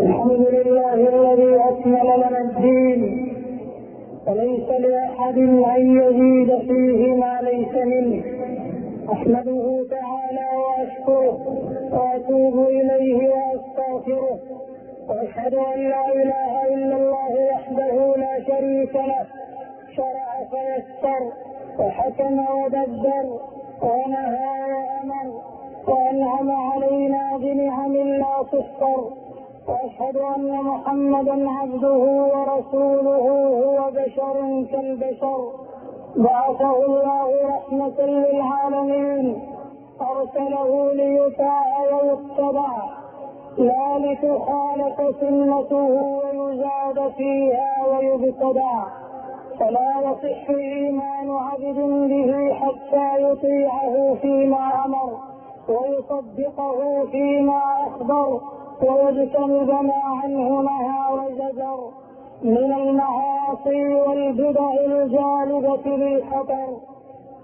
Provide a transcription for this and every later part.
الحمد لله الذي اكمل لنا الدين. وليس لأحد أن يزيد فيه ما ليس منه. أحمده تعالى وأشكره وأتوب إليه وأستغفره. وأشهد أن لا إله إلا الله وحده لا شريك له. شرع فيسر وحكم ودبر ونهى وأمر. وأنعم علينا بنعم لا تحصر وأشهد أن محمدا عبده ورسوله هو بشر كالبشر. بعثه الله رحمة للعالمين. أرسله ليطاع ويتبع. لا لتخالف سنته ويزاد فيها ويبتدع. فلا يصح ايمان عبد به حتى يطيعه فيما أمر ويصدقه فيما أخبر. ويجتنب ما عنه نهى وزجر من المعاصي والبدع الجالبة للخطر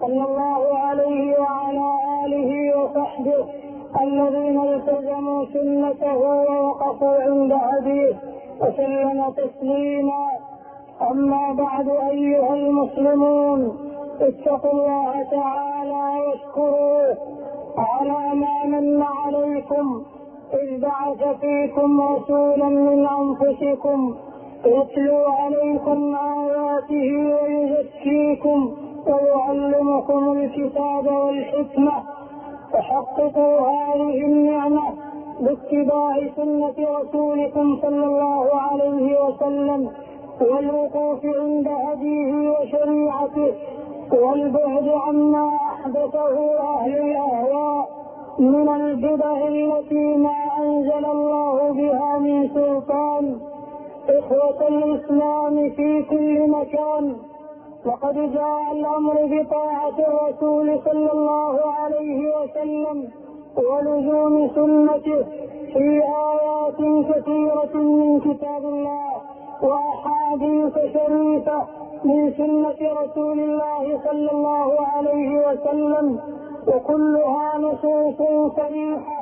صلى الله عليه وعلى آله وصحبه الذين التزموا سنته ووقفوا عند هديه وسلم تسليما. أما بعد أيها المسلمون اتقوا الله تعالى واشكروه على ما من عليكم. إذ بعث فيكم رسولا من أنفسكم يتلو عليكم آياته ويزكيكم ويعلمكم الكتاب والحكمة فحققوا هذه النعمة باتباع سنة رسولكم صلى الله عليه وسلم والوقوف عند هديه وشريعته والبعد عما أحدثه أهل الأهواء من البدع التي ما أنزل الله بها من سلطان. إخوة الإسلام في كل مكان. وقد جاء الأمر بطاعة الرسول صلى الله عليه وسلم ولزوم سنته في آيات كثيرة من كتاب الله وأحاديث شريفة من سنة رسول الله صلى الله عليه وسلم. وكلها نصوص صريحة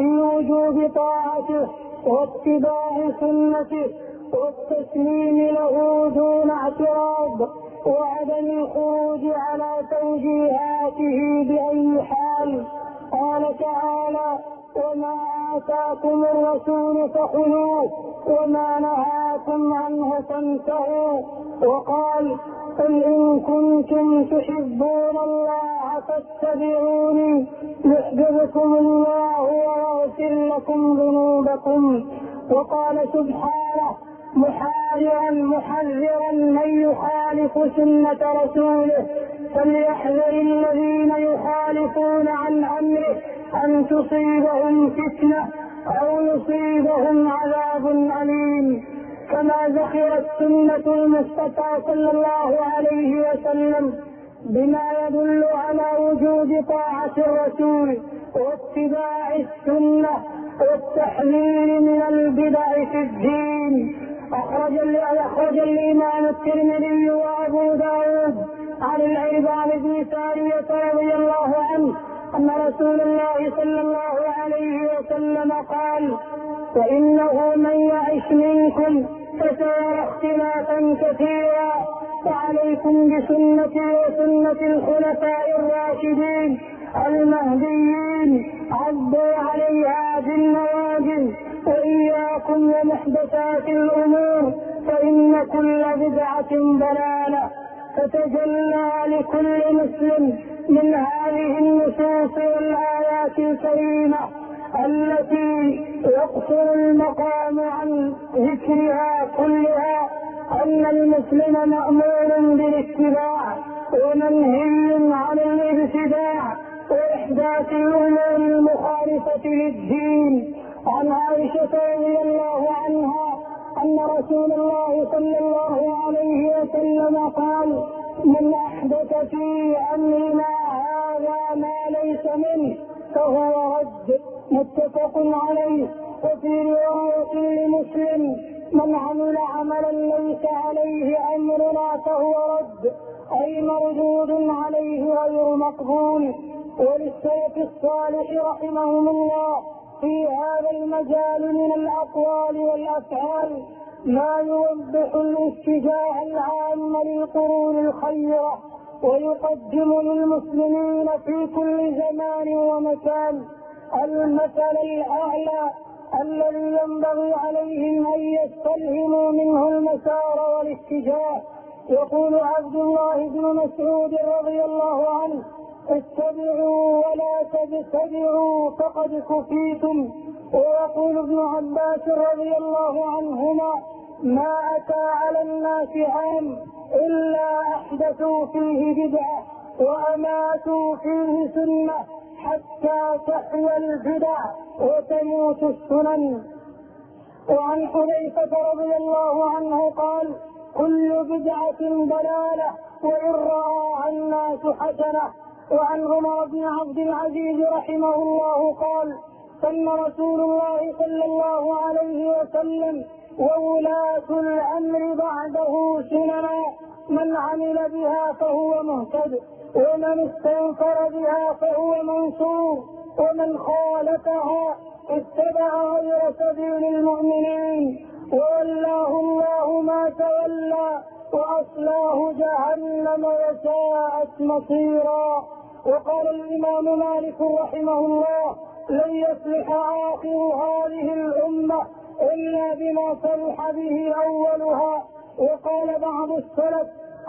في وجوب طاعته واتباع سنته والتسليم له دون اعتراض وعدم الخروج على توجيهاته بأي حال. قال تعالى وما آتاكم الرسول فخذوه وما نهاكم عنه فانتهوا. وقال قل إن كنتم تحبون الله فاتبعوني يحببكم الله ويغفر لكم ذنوبكم وقال سبحانه محارعا محذرا من يخالف سنة رسوله فليحذر الذين يخالفون عن أمره أن تصيبهم فتنة أو يصيبهم عذاب أليم كما ذكرت سنة المصطفى صلى الله عليه وسلم بما يدل على وجوب طاعة الرسول واتباع السنة والتحذير من البدع في الدين. أخرج أخرج الإمام الترمذي وأبو داود عن العربان بن سارية رضي الله عنه أن رسول الله صلى الله عليه وسلم قال فإنه من فعليكم بسنتي وسنة الخلفاء الراشدين المهديين عضوا رسول الله صلى الله عليه وسلم قال من أحدث في أمرنا هذا ما ليس منه فهو رد متفق عليه وفي رواية لمسلم من عمل عملا ليس عليه أمرنا فهو رد أي مردود عليه غير مقبول. وللسلف الصالح رحمهم الله في هذا المجال من الأقوال والأفعال ما يوضح الاتجاه العام للقرون الخيرة ويقدم للمسلمين في كل زمان ومكان المثل الأعلى الذي ينبغي عليهم أن يستلهموا منه المسار والاتجاه. يقول عبد الله بن مسعود رضي الله عنه اتبعوا ولا تبتدعوا فقد كفيتم. ويقول ابن عباس رضي الله عنهما ما أتى على الناس عام إلا أحدثوا فيه بدعة وأماتوا فيه سنة حتى تحيا البدع وتموت السنن. وعن حذيفة رضي الله عنه قال كل بدعة ضلالة وإن رأى الناس حسنة وعن عمر بن عبد العزيز رحمه الله قال سن رسول الله صلى الله عليه وسلم وولاة الأمر بعده سننا. من عمل بها فهو مهتد ومن استنكر بها فهو منصور ومن خالفها اتبع غير سبيل المؤمنين. وولاه الله ما تولى وأصلاه جهنم وساءت مصيرا. وقال الإمام مالك رحمه الله لن يصلح آخر هذه الأمة إلا بما صلح به أولها. وقال بعض السلف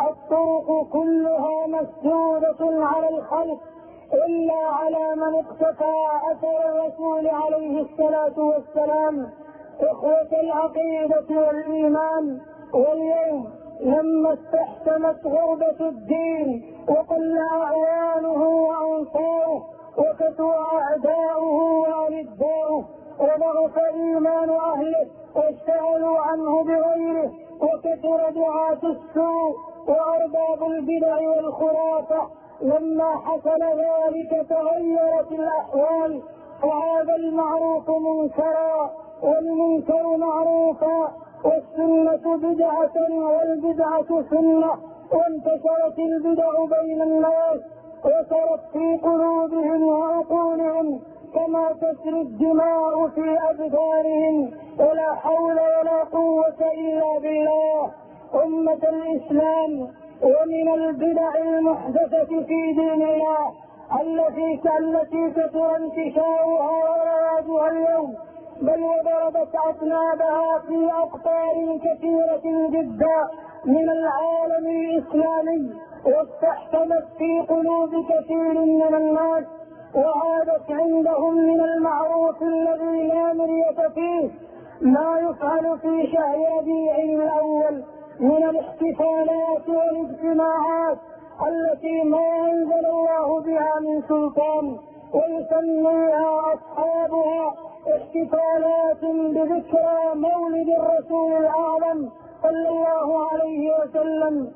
الطرق كلها مسدودة على الخلق إلا على من اقتفى أثر الرسول عليه الصلاة والسلام. إخوة العقيدة والإيمان واليوم لما استحكمت غربة الدين وقل أعوانه وأنصاره وكثر أعداؤه وأرداؤه وضعف إيمان أهله واشتغلوا عنه بغيره وكثر دعاة السوء وأرباب البدع والخرافة لما حصل ذلك تغيرت الأحوال فهذا المعروف منكرا والمنكر معروفا والسنة بدعة والبدعة سنة وانتشرت البدع بين الناس وسرت في قلوبهم وعقولهم كما تسري الدماء في أبدانهم ولا حول ولا قوة إلا بالله. أمة الإسلام ومن البدع المحدثة في دين الله التي التي كثر انتشارها ورواجها اليوم. بل وضربت أطنابها في أقطار كثيرة جدا من العالم الإسلامي واستحكمت في قلوب كثير من الناس وعادت عندهم من المعروف الذي لا مرية فيه ما يفعل في شهر ربيع الأول من الاحتفالات والاجتماعات التي ما أنزل الله بها من سلطان. ويسميها أصحابها احتفالات بذكرى مولد الرسول الأعظم صلى الله عليه وسلم.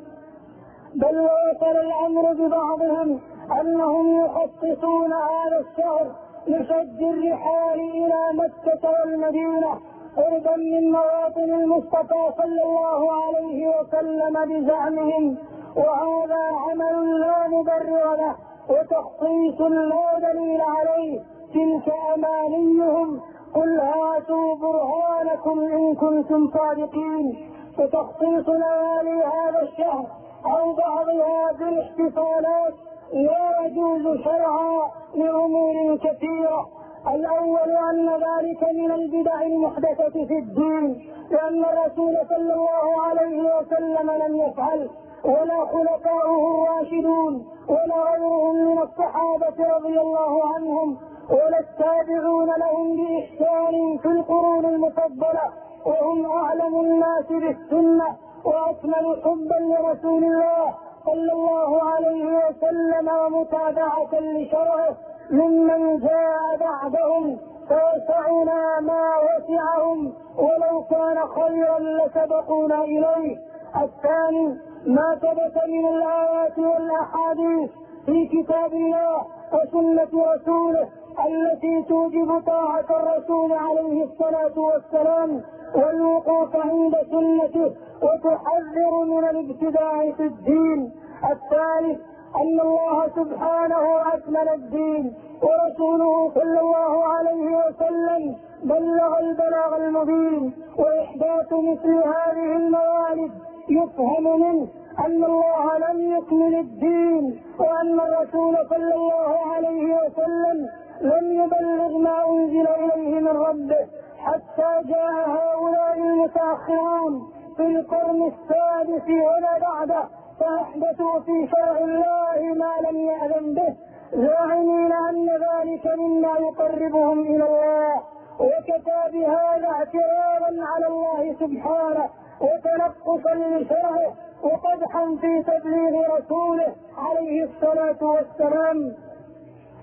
بل وصل الأمر ببعضهم أنهم يخصصون هذا الشهر لشد الرحال إلى مكة والمدينة قربا من مواطن المصطفى صلى الله عليه وسلم بزعمهم. وهذا عمل لا مبرر له. وتخصيص لا دليل عليه تلك أمانيهم. قل هاتوا برهانكم إن كنتم صادقين. وتخصيص ليالي هذا الشهر أو بعضها بالاحتفالات لا يجوز شرعا لأمور كثيرة. الأول أن ذلك من البدع المحدثة في الدين لأن الرسول صلى الله عليه وسلم لم يفعل. ولا خلفاؤه الراشدون ولا غيرهم من الصحابة رضي الله عنهم ولا التابعون لهم بإحسان في القرون المفضلة. وهم أعلم الناس بالسنة وأكمل حبا لرسول الله صلى الله عليه وسلم ومتابعة لشرعه ممن جاء بعدهم فوسعنا ما وسعهم ولو كان خيرا لسبقونا إليه. الثاني ما ثبت من الآيات والأحاديث في كتاب الله وسنة رسوله التي توجب طاعة الرسول عليه الصلاة والسلام والوقوف عند سنته وتحذر من الابتداع في الدين. الثالث أن الله سبحانه أكمل الدين ورسوله صلى الله عليه وسلم بلغ البلاغ المبين وإحداث مثل هذه الموالد يفهم منه أن الله لم يكمل الدين وأن الرسول صلى الله عليه وسلم لم يبلغ ما أنزل إليه من ربه حتى جاء هؤلاء المتأخرون في القرن السادس وما بعده فأحدثوا في شرع الله ما لم يأذن به زاعمين أن ذلك مما يقربهم إلى الله وكفى بهذا اعتراضا على الله سبحانه. وتنقصا لشرعه وقدحا في تبليغ رسوله عليه الصلاة والسلام.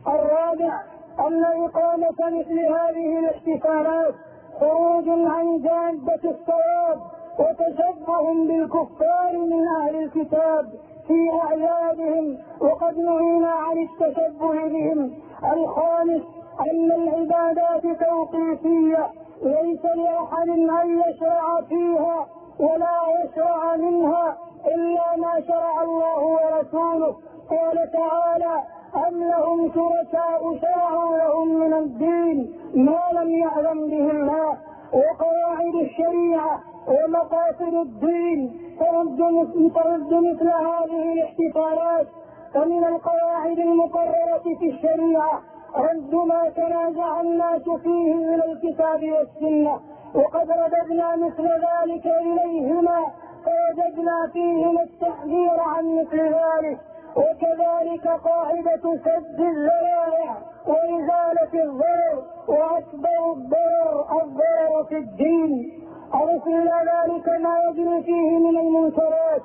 الرابع أن إقامة مثل هذه الاحتفالات خروج عن جادة الصواب وتشبه بالكفار من أهل الكتاب في أعيادهم. وقد نهينا عن التشبه بهم. الخامس أن العبادات توقيفية ليس لأحد أن يشرع فيها. ولا يشرع منها إلا ما شرع الله ورسوله. قال تعالى أم لهم شركاء شرعوا لهم من الدين ما لم يعلم به الله وقواعد الشريعة ومقاصد الدين. ترد مثل هذه الاحتفالات فمن القواعد المقررة في الشريعة رد ما تنازع الناس فيه إلى الكتاب والسنة. وقد رددنا مثل ذلك إليهما فوجدنا فيهما التحذير عن مثل ذلك وكذلك قاعدة سد الذرائع وإزالة الضرر وأكبر الضرر الضرر في الدين. إلى ذلك ما يجري فيه من المنكرات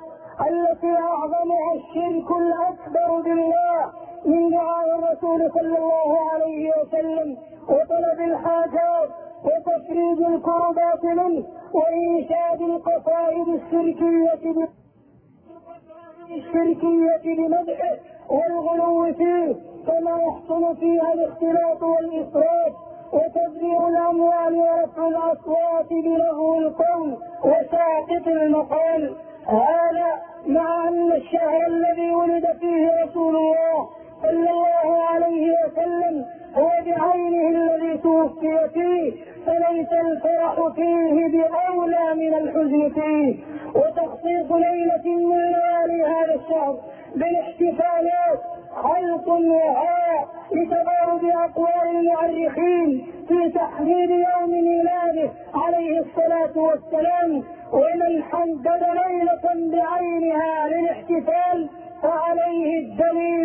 التي أعظمها الشرك الأكبر بالله من دعاء الرسول صلى الله عليه وسلم وطلب الحاجات وتفريج الكربات منه وإنشاد القصائد الشركية الشركية بمدحه والغلو فيه كما يحصل فيها الاختلاط والإسراف وتبذير الأموال ورفع الأصوات بلغو القول وساقط المقال هذا مع أن الشهر الذي ولد فيه رسول الله صلى الله عليه وسلم هو بعينه الذي توفي فيه فليس الفرح فيه بأولى من الحزن فيه. وتخصيص ليلة من ليالي هذا الشهر بالاحتفالات خلق وهاء لتضارب أقوال المؤرخين في تحديد يوم ميلاده عليه الصلاة والسلام. ومن حدد ليلة بعينها للاحتفال فعليه الدليل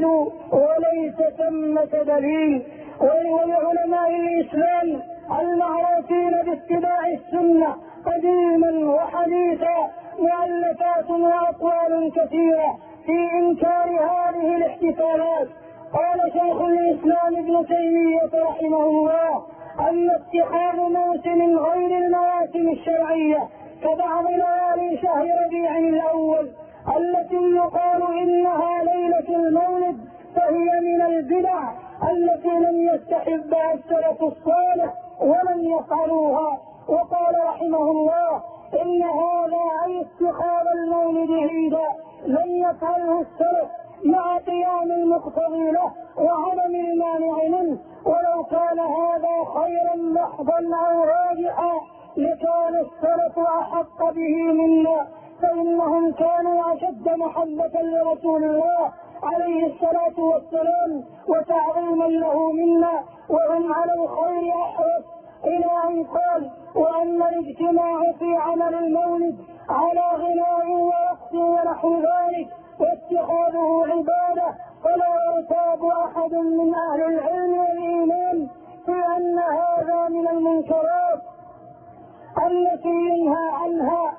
ثمة دليل ولعلماء الإسلام المعروفين باتباع السنة قديما وحديثا مؤلفات وأقوال كثيرة في إنكار هذه الاحتفالات. قال شيخ الإسلام ابن تيمية رحمه الله أن اتخاذ موسم غير المواسم الشرعية كبعض ليالي شهر ربيع الأول التي يقال إنها ليلة المولد فهي من البدع التي لم يستحبها السلف الصالح ولم يفعلوها. وقال رحمه الله إن هذا أي اتخاذ المولد عيدا لم يفعله السلف مع قيام المقتضي له وعدم المانع منه. ولو كان هذا خيرا محضا أو راجعا لكان السلف أحق به منا. فإنهم كانوا أشد محبة لرسول الله عليه الصلاة والسلام وتعظيما له منا وهم على الخير أحرص. إلى ان قال واما الاجتماع في عمل المولد على غناء ورقص ونحو ذلك واتخاذه عبادة فلا يرتاب أحد من أهل العلم والإيمان في أن هذا من المنكرات التي ينهى عنها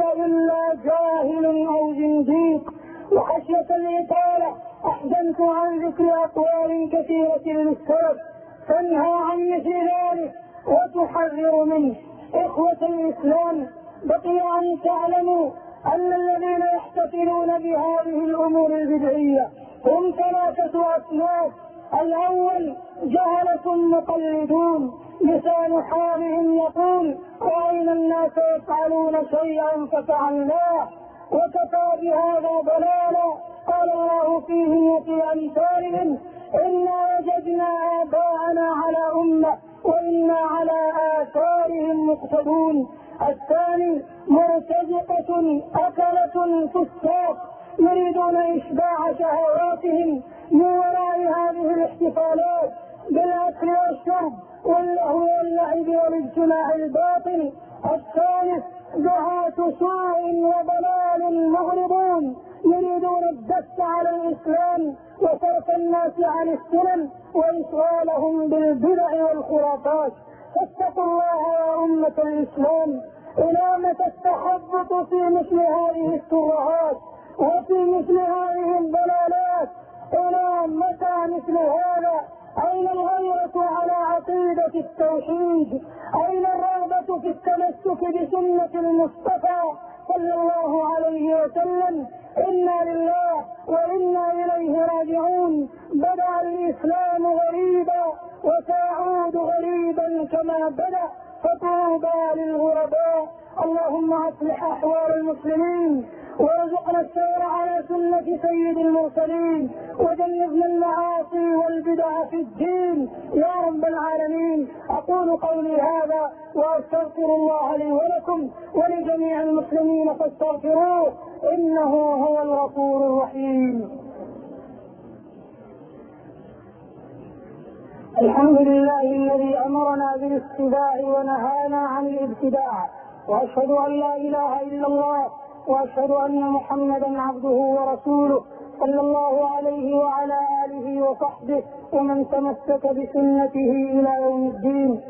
إلا جاهل أو زنديق. وخشية الاطاله أحزنت عن ذكر أقوال كثيرة للسلف تنهى عن مثل ذلك وتحذر منه. إخوة الإسلام بقي أن تعلموا أن الذين يحتفلون بهذه الأمور البدعية هم ثلاثة أصناف. الأول جهلة مقلدون لسان حالهم يقول رأينا الناس يفعلون شيئا ففعلناه وكفى بهذا ضلالا. قال الله فيهم وفي أمثالهم. إنا وجدنا آباءنا على أمة وإنا على آثارهم مقتدون. الثاني مرتزقة أكلة فساق يريدون إشباع شهواتهم من وراء هذه الاحتفالات. بالأكل والشرب واللهو واللعب والاجتماع الباطل الثالث دعاة سوء وضلال مغرضون يريدون الدس على الإسلام وصرف الناس عن السنن وإشغالهم بالبدع والخرافات. فاتقوا الله يا أمة الإسلام. إلى متى التخبط في مثل هذه الترهات وفي مثل هذه الضلالات؟ إلى متى مثل هذا؟ أين الغيرة على عقيدة التوحيد؟ أين الرغبة في التمسك بسنة المصطفى صلى الله عليه وسلم؟ إنا لله وإنا إليه راجعون. بدأ الإسلام غريبا وسيعود غريبا كما بدأ. فطوبى للغرباء. اللهم أصلح أحوال المسلمين. وارزقنا السير على سنة سيد المرسلين وجنبنا المعاصي والبدع في الدين. يا رب العالمين أقول قولي هذا وأستغفر الله لي ولكم ولجميع المسلمين فاستغفروه إنه هو الغفور الرحيم. الحمد لله الذي أمرنا بالاتباع ونهانا عن الابتداع وأشهد أن لا إله إلا الله وأشهد أن محمدا عبده ورسوله صلى الله عليه وعلى آله وصحبه ومن تمسك بسنته إلى يوم الدين.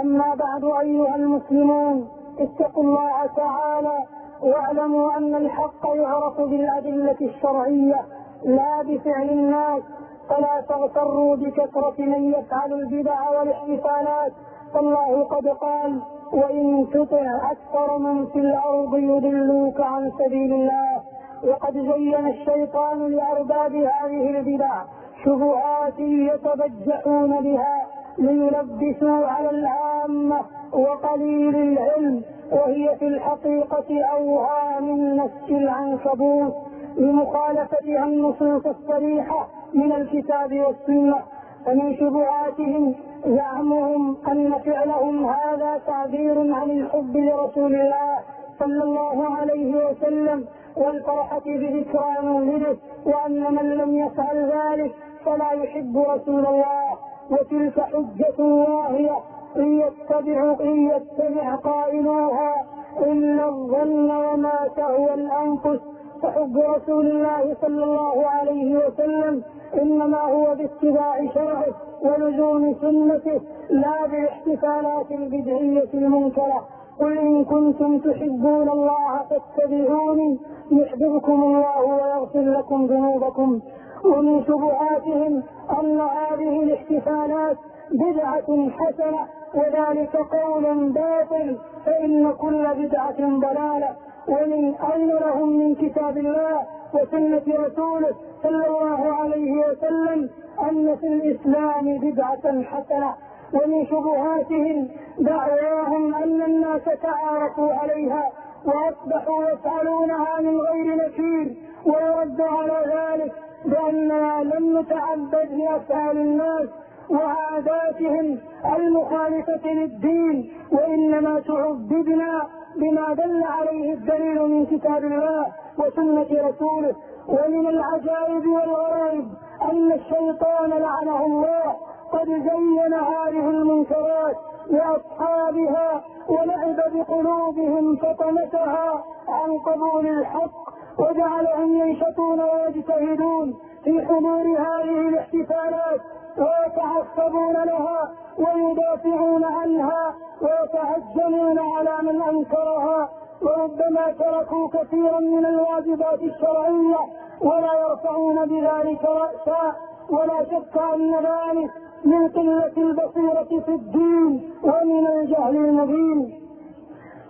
أما بعد أيها المسلمون اتقوا الله تعالى واعلموا أن الحق يعرف بالأدلة الشرعية لا بفعل الناس فلا تغتروا بكثرة من يفعل البدع والاحتفالات. فالله قد قال وإن تطع أكثر من في الأرض يضلوك عن سبيل الله. وقد زين الشيطان لأرباب هذه البدع شبهات يتبجحون بها ليلبسوا على العامة وقليل العلم. وهي في الحقيقة أوهام النفس العنكبوت. لمخالفتها النصوص الصريحة من الكتاب والسنة. فمن شبهاتهم زعمهم أن فعلهم هذا تعبير عن الحب لرسول الله صلى الله عليه وسلم والفرحة بذكرى مولده وأن من لم يفعل ذلك فلا يحب رسول الله. وتلك حجة واهية إن يتبع إن يتبع قائلوها إلا الظن وما تهوى الأنفس. فحب رسول الله صلى الله عليه وسلم إنما هو باتباع شرعه. ولزوم سنته لا بالاحتفالات البدعية المنكرة. قل إن كنتم تحبون الله فاتبعوني يحببكم الله ويغفر لكم ذنوبكم. ومن شبهاتهم أن هذه الاحتفالات بدعة حسنة وذلك قول باطل فإن كل بدعة ضلالة. ومن أين لهم من كتاب الله وسنة رسوله صلى الله عليه وسلم أن في الإسلام بدعة حسنة ومن شبهاتهم دعواهم أن الناس تعارفوا عليها وأصبحوا يفعلونها من غير نكير ويرد على ذلك بأننا لم نتعبد لأفعال الناس وعاداتهم المخالفة للدين وإنما تعبدنا بما دل عليه الدليل من كتاب الله وسنة رسوله ومن العجائب والغرائب أن الشيطان لعنه الله. قد زين هذه المنكرات لأصحابها ولعب بقلوبهم فطمسها عن قبول الحق وجعلهم ينشطون ويجتهدون في حضور هذه الاحتفالات ويتعصبون لها ويدافعون عنها ويتهجمون على من أنكرها. وربما تركوا كثيرا من الواجبات الشرعية ولا يرفعون بذلك رأسا ولا شك أن ذلك من قلة البصيرة في الدين ومن الجهل المبين.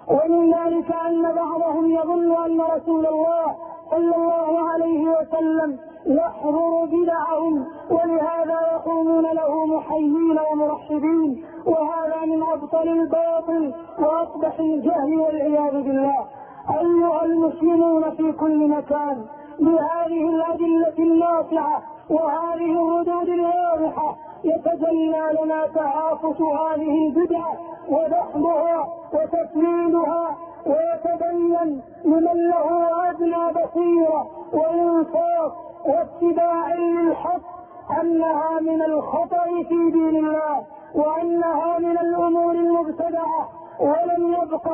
ومن ذلك أن بعضهم يظن أن رسول الله صلى الله عليه وسلم يحضر بدعهم ولهذا يقومون له محيين ومرحبين. وهذا من أبطل الباطل واقبح الجهل والعياذ بالله. أيها المسلمون في كل مكان بهذه الأدلة الناصعة وهذه الردود الواضحة يتجلى لنا تعافس هذه البدع ودحضها وتسليلها ويتبين لمن له أدنى بصيرة وإنصاف واتباع للحق أنها من الخطأ في دين الله وأنها من الأمور المبتدعة ولم يبق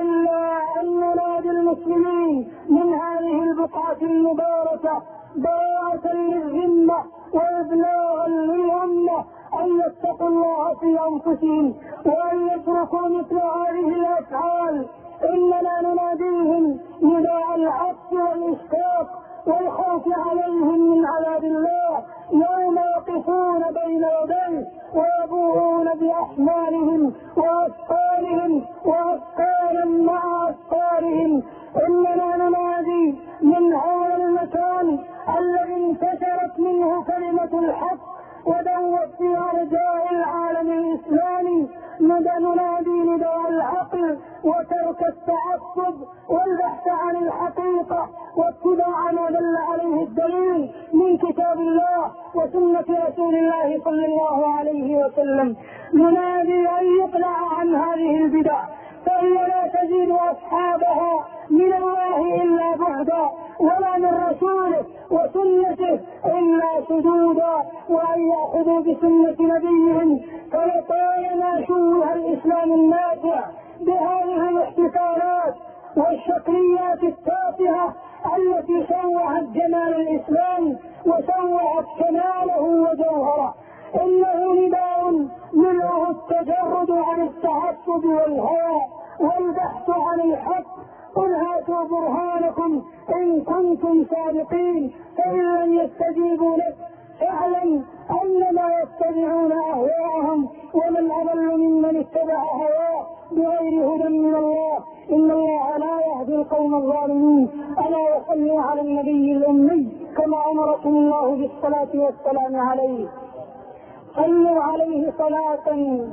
إلا أن ننادي المسلمين من هذه البقعة المباركة براءة للذمة وإبلاغا للأمة أن يتقوا الله في أنفسهم وأن يتركوا مثل هذه الأفعال إننا نناديهم نداء العطف والإشفاق والخوف عليهم من عذاب الله يوم يقفون بين يديه ويبوءون بأحمالهم وأثقالهم وأثقالا مع أثقالهم. إننا ننادي من هذا المكان الذي انتشرت منه كلمة الحق ودوت في أرجاء العالم الإسلامي ننادي نداء العقل وترك التعصب والبحث عن الحقيقة واتباع ما دل عليه الدليل من كتاب الله وسنة رسول الله صلى الله عليه وسلم ننادي أن يقلع عن هذه البدع فهي لا تزيد أصحابها من الله إلا بعدا ولا من رسوله وسنته إلا سجودا وأن يأخذوا بسنة نبيهم. فلطالما شوه الإسلام النافع بهذه الاحتفالات والشكليات التافهة التي شوهت جمال الإسلام وشوهت كماله وجوهره. إنه نداء منه التجرد عن التعصب والهوى والبحث عن الحق. قل هاتوا برهانكم إن كنتم صادقين فإن لم يستجيبوا لك فاعلم أنما يتبعون أهواءهم ومن أضل ممن اتبع هواه بغير هدى من الله. إن الله لا يهدي القوم الظالمين. ألا وصلوا على النبي الأمي كما أمركم الله بالصلاة والسلام عليه. صلوا عليه صلاة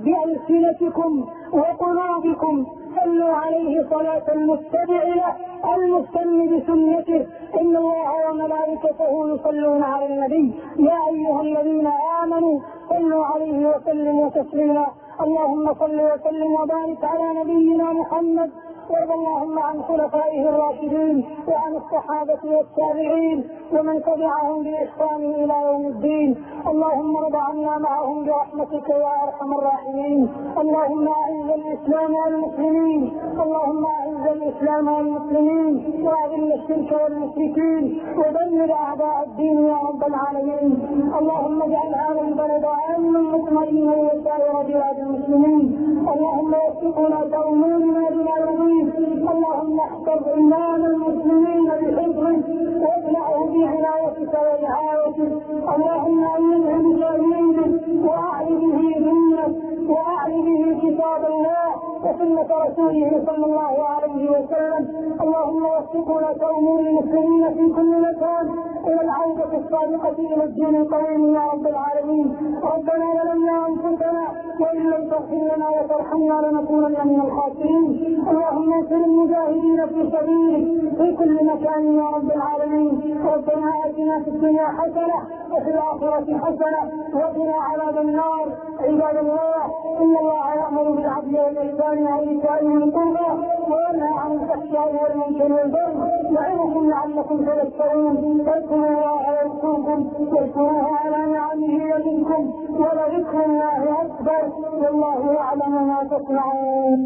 بألسنتكم وقلوبكم. صلوا عليه صلاة المتبع له المستن بسنته. إن الله وملائكته يصلون على النبي. يا أيها الذين آمنوا صلوا عليه وسلموا تسليما. اللهم صل وسلم وبارك على نبينا محمد وارض اللهم عن خلفائه الراشدين وعن الصحابة والتابعين ومن تبعهم بإحسان إلى يوم الدين. اللهم ارض عنا معهم برحمتك يا أرحم الراحمين. اللهم أعز الإسلام والمسلمين. اللهم أعز الإسلام والمسلمين وأذل الشرك والمشركين ودمر أعداء الدين يا رب العالمين. اللهم اجعل هذا البلد آمنا مطمئنا وسائر بلاد المسلمين. اللهم وفقنا تأمرنا بما يرضيك. اللهم احفظ إمام المسلمين بحفظك واجعله بعنايتك ورعايتك اللهم أمنه بتأمينك وأعل به دينك وأعل به كتاب الله. وسنة رسوله صلى الله عليه وسلم. اللهم وفقنا كأمور المسلمين في كل مكان. إلى العودة الصادقة إلى الدين القويم يا رب العالمين. ربنا ظلمنا أنفسنا وإن لم تغفر لنا وترحمنا لنكونن من الخاسرين. اللهم انصر المجاهدين في سبيلك في كل مكان يا رب العالمين. ربنا آتنا في الدنيا حسنة وفي الآخرة حسنة وقنا عذاب النار. عباد الله إن الله يأمر بالعدل والإحسان وإيتاء ذي القربى وينهى عن الفحشاء والمنكر والبغي. يعظكم لعلكم تذكرون اذكروا الله يذكركم واذكروه على نعمه يزدكم ولذكر الله أكبر والله يعلم ما تصنعون.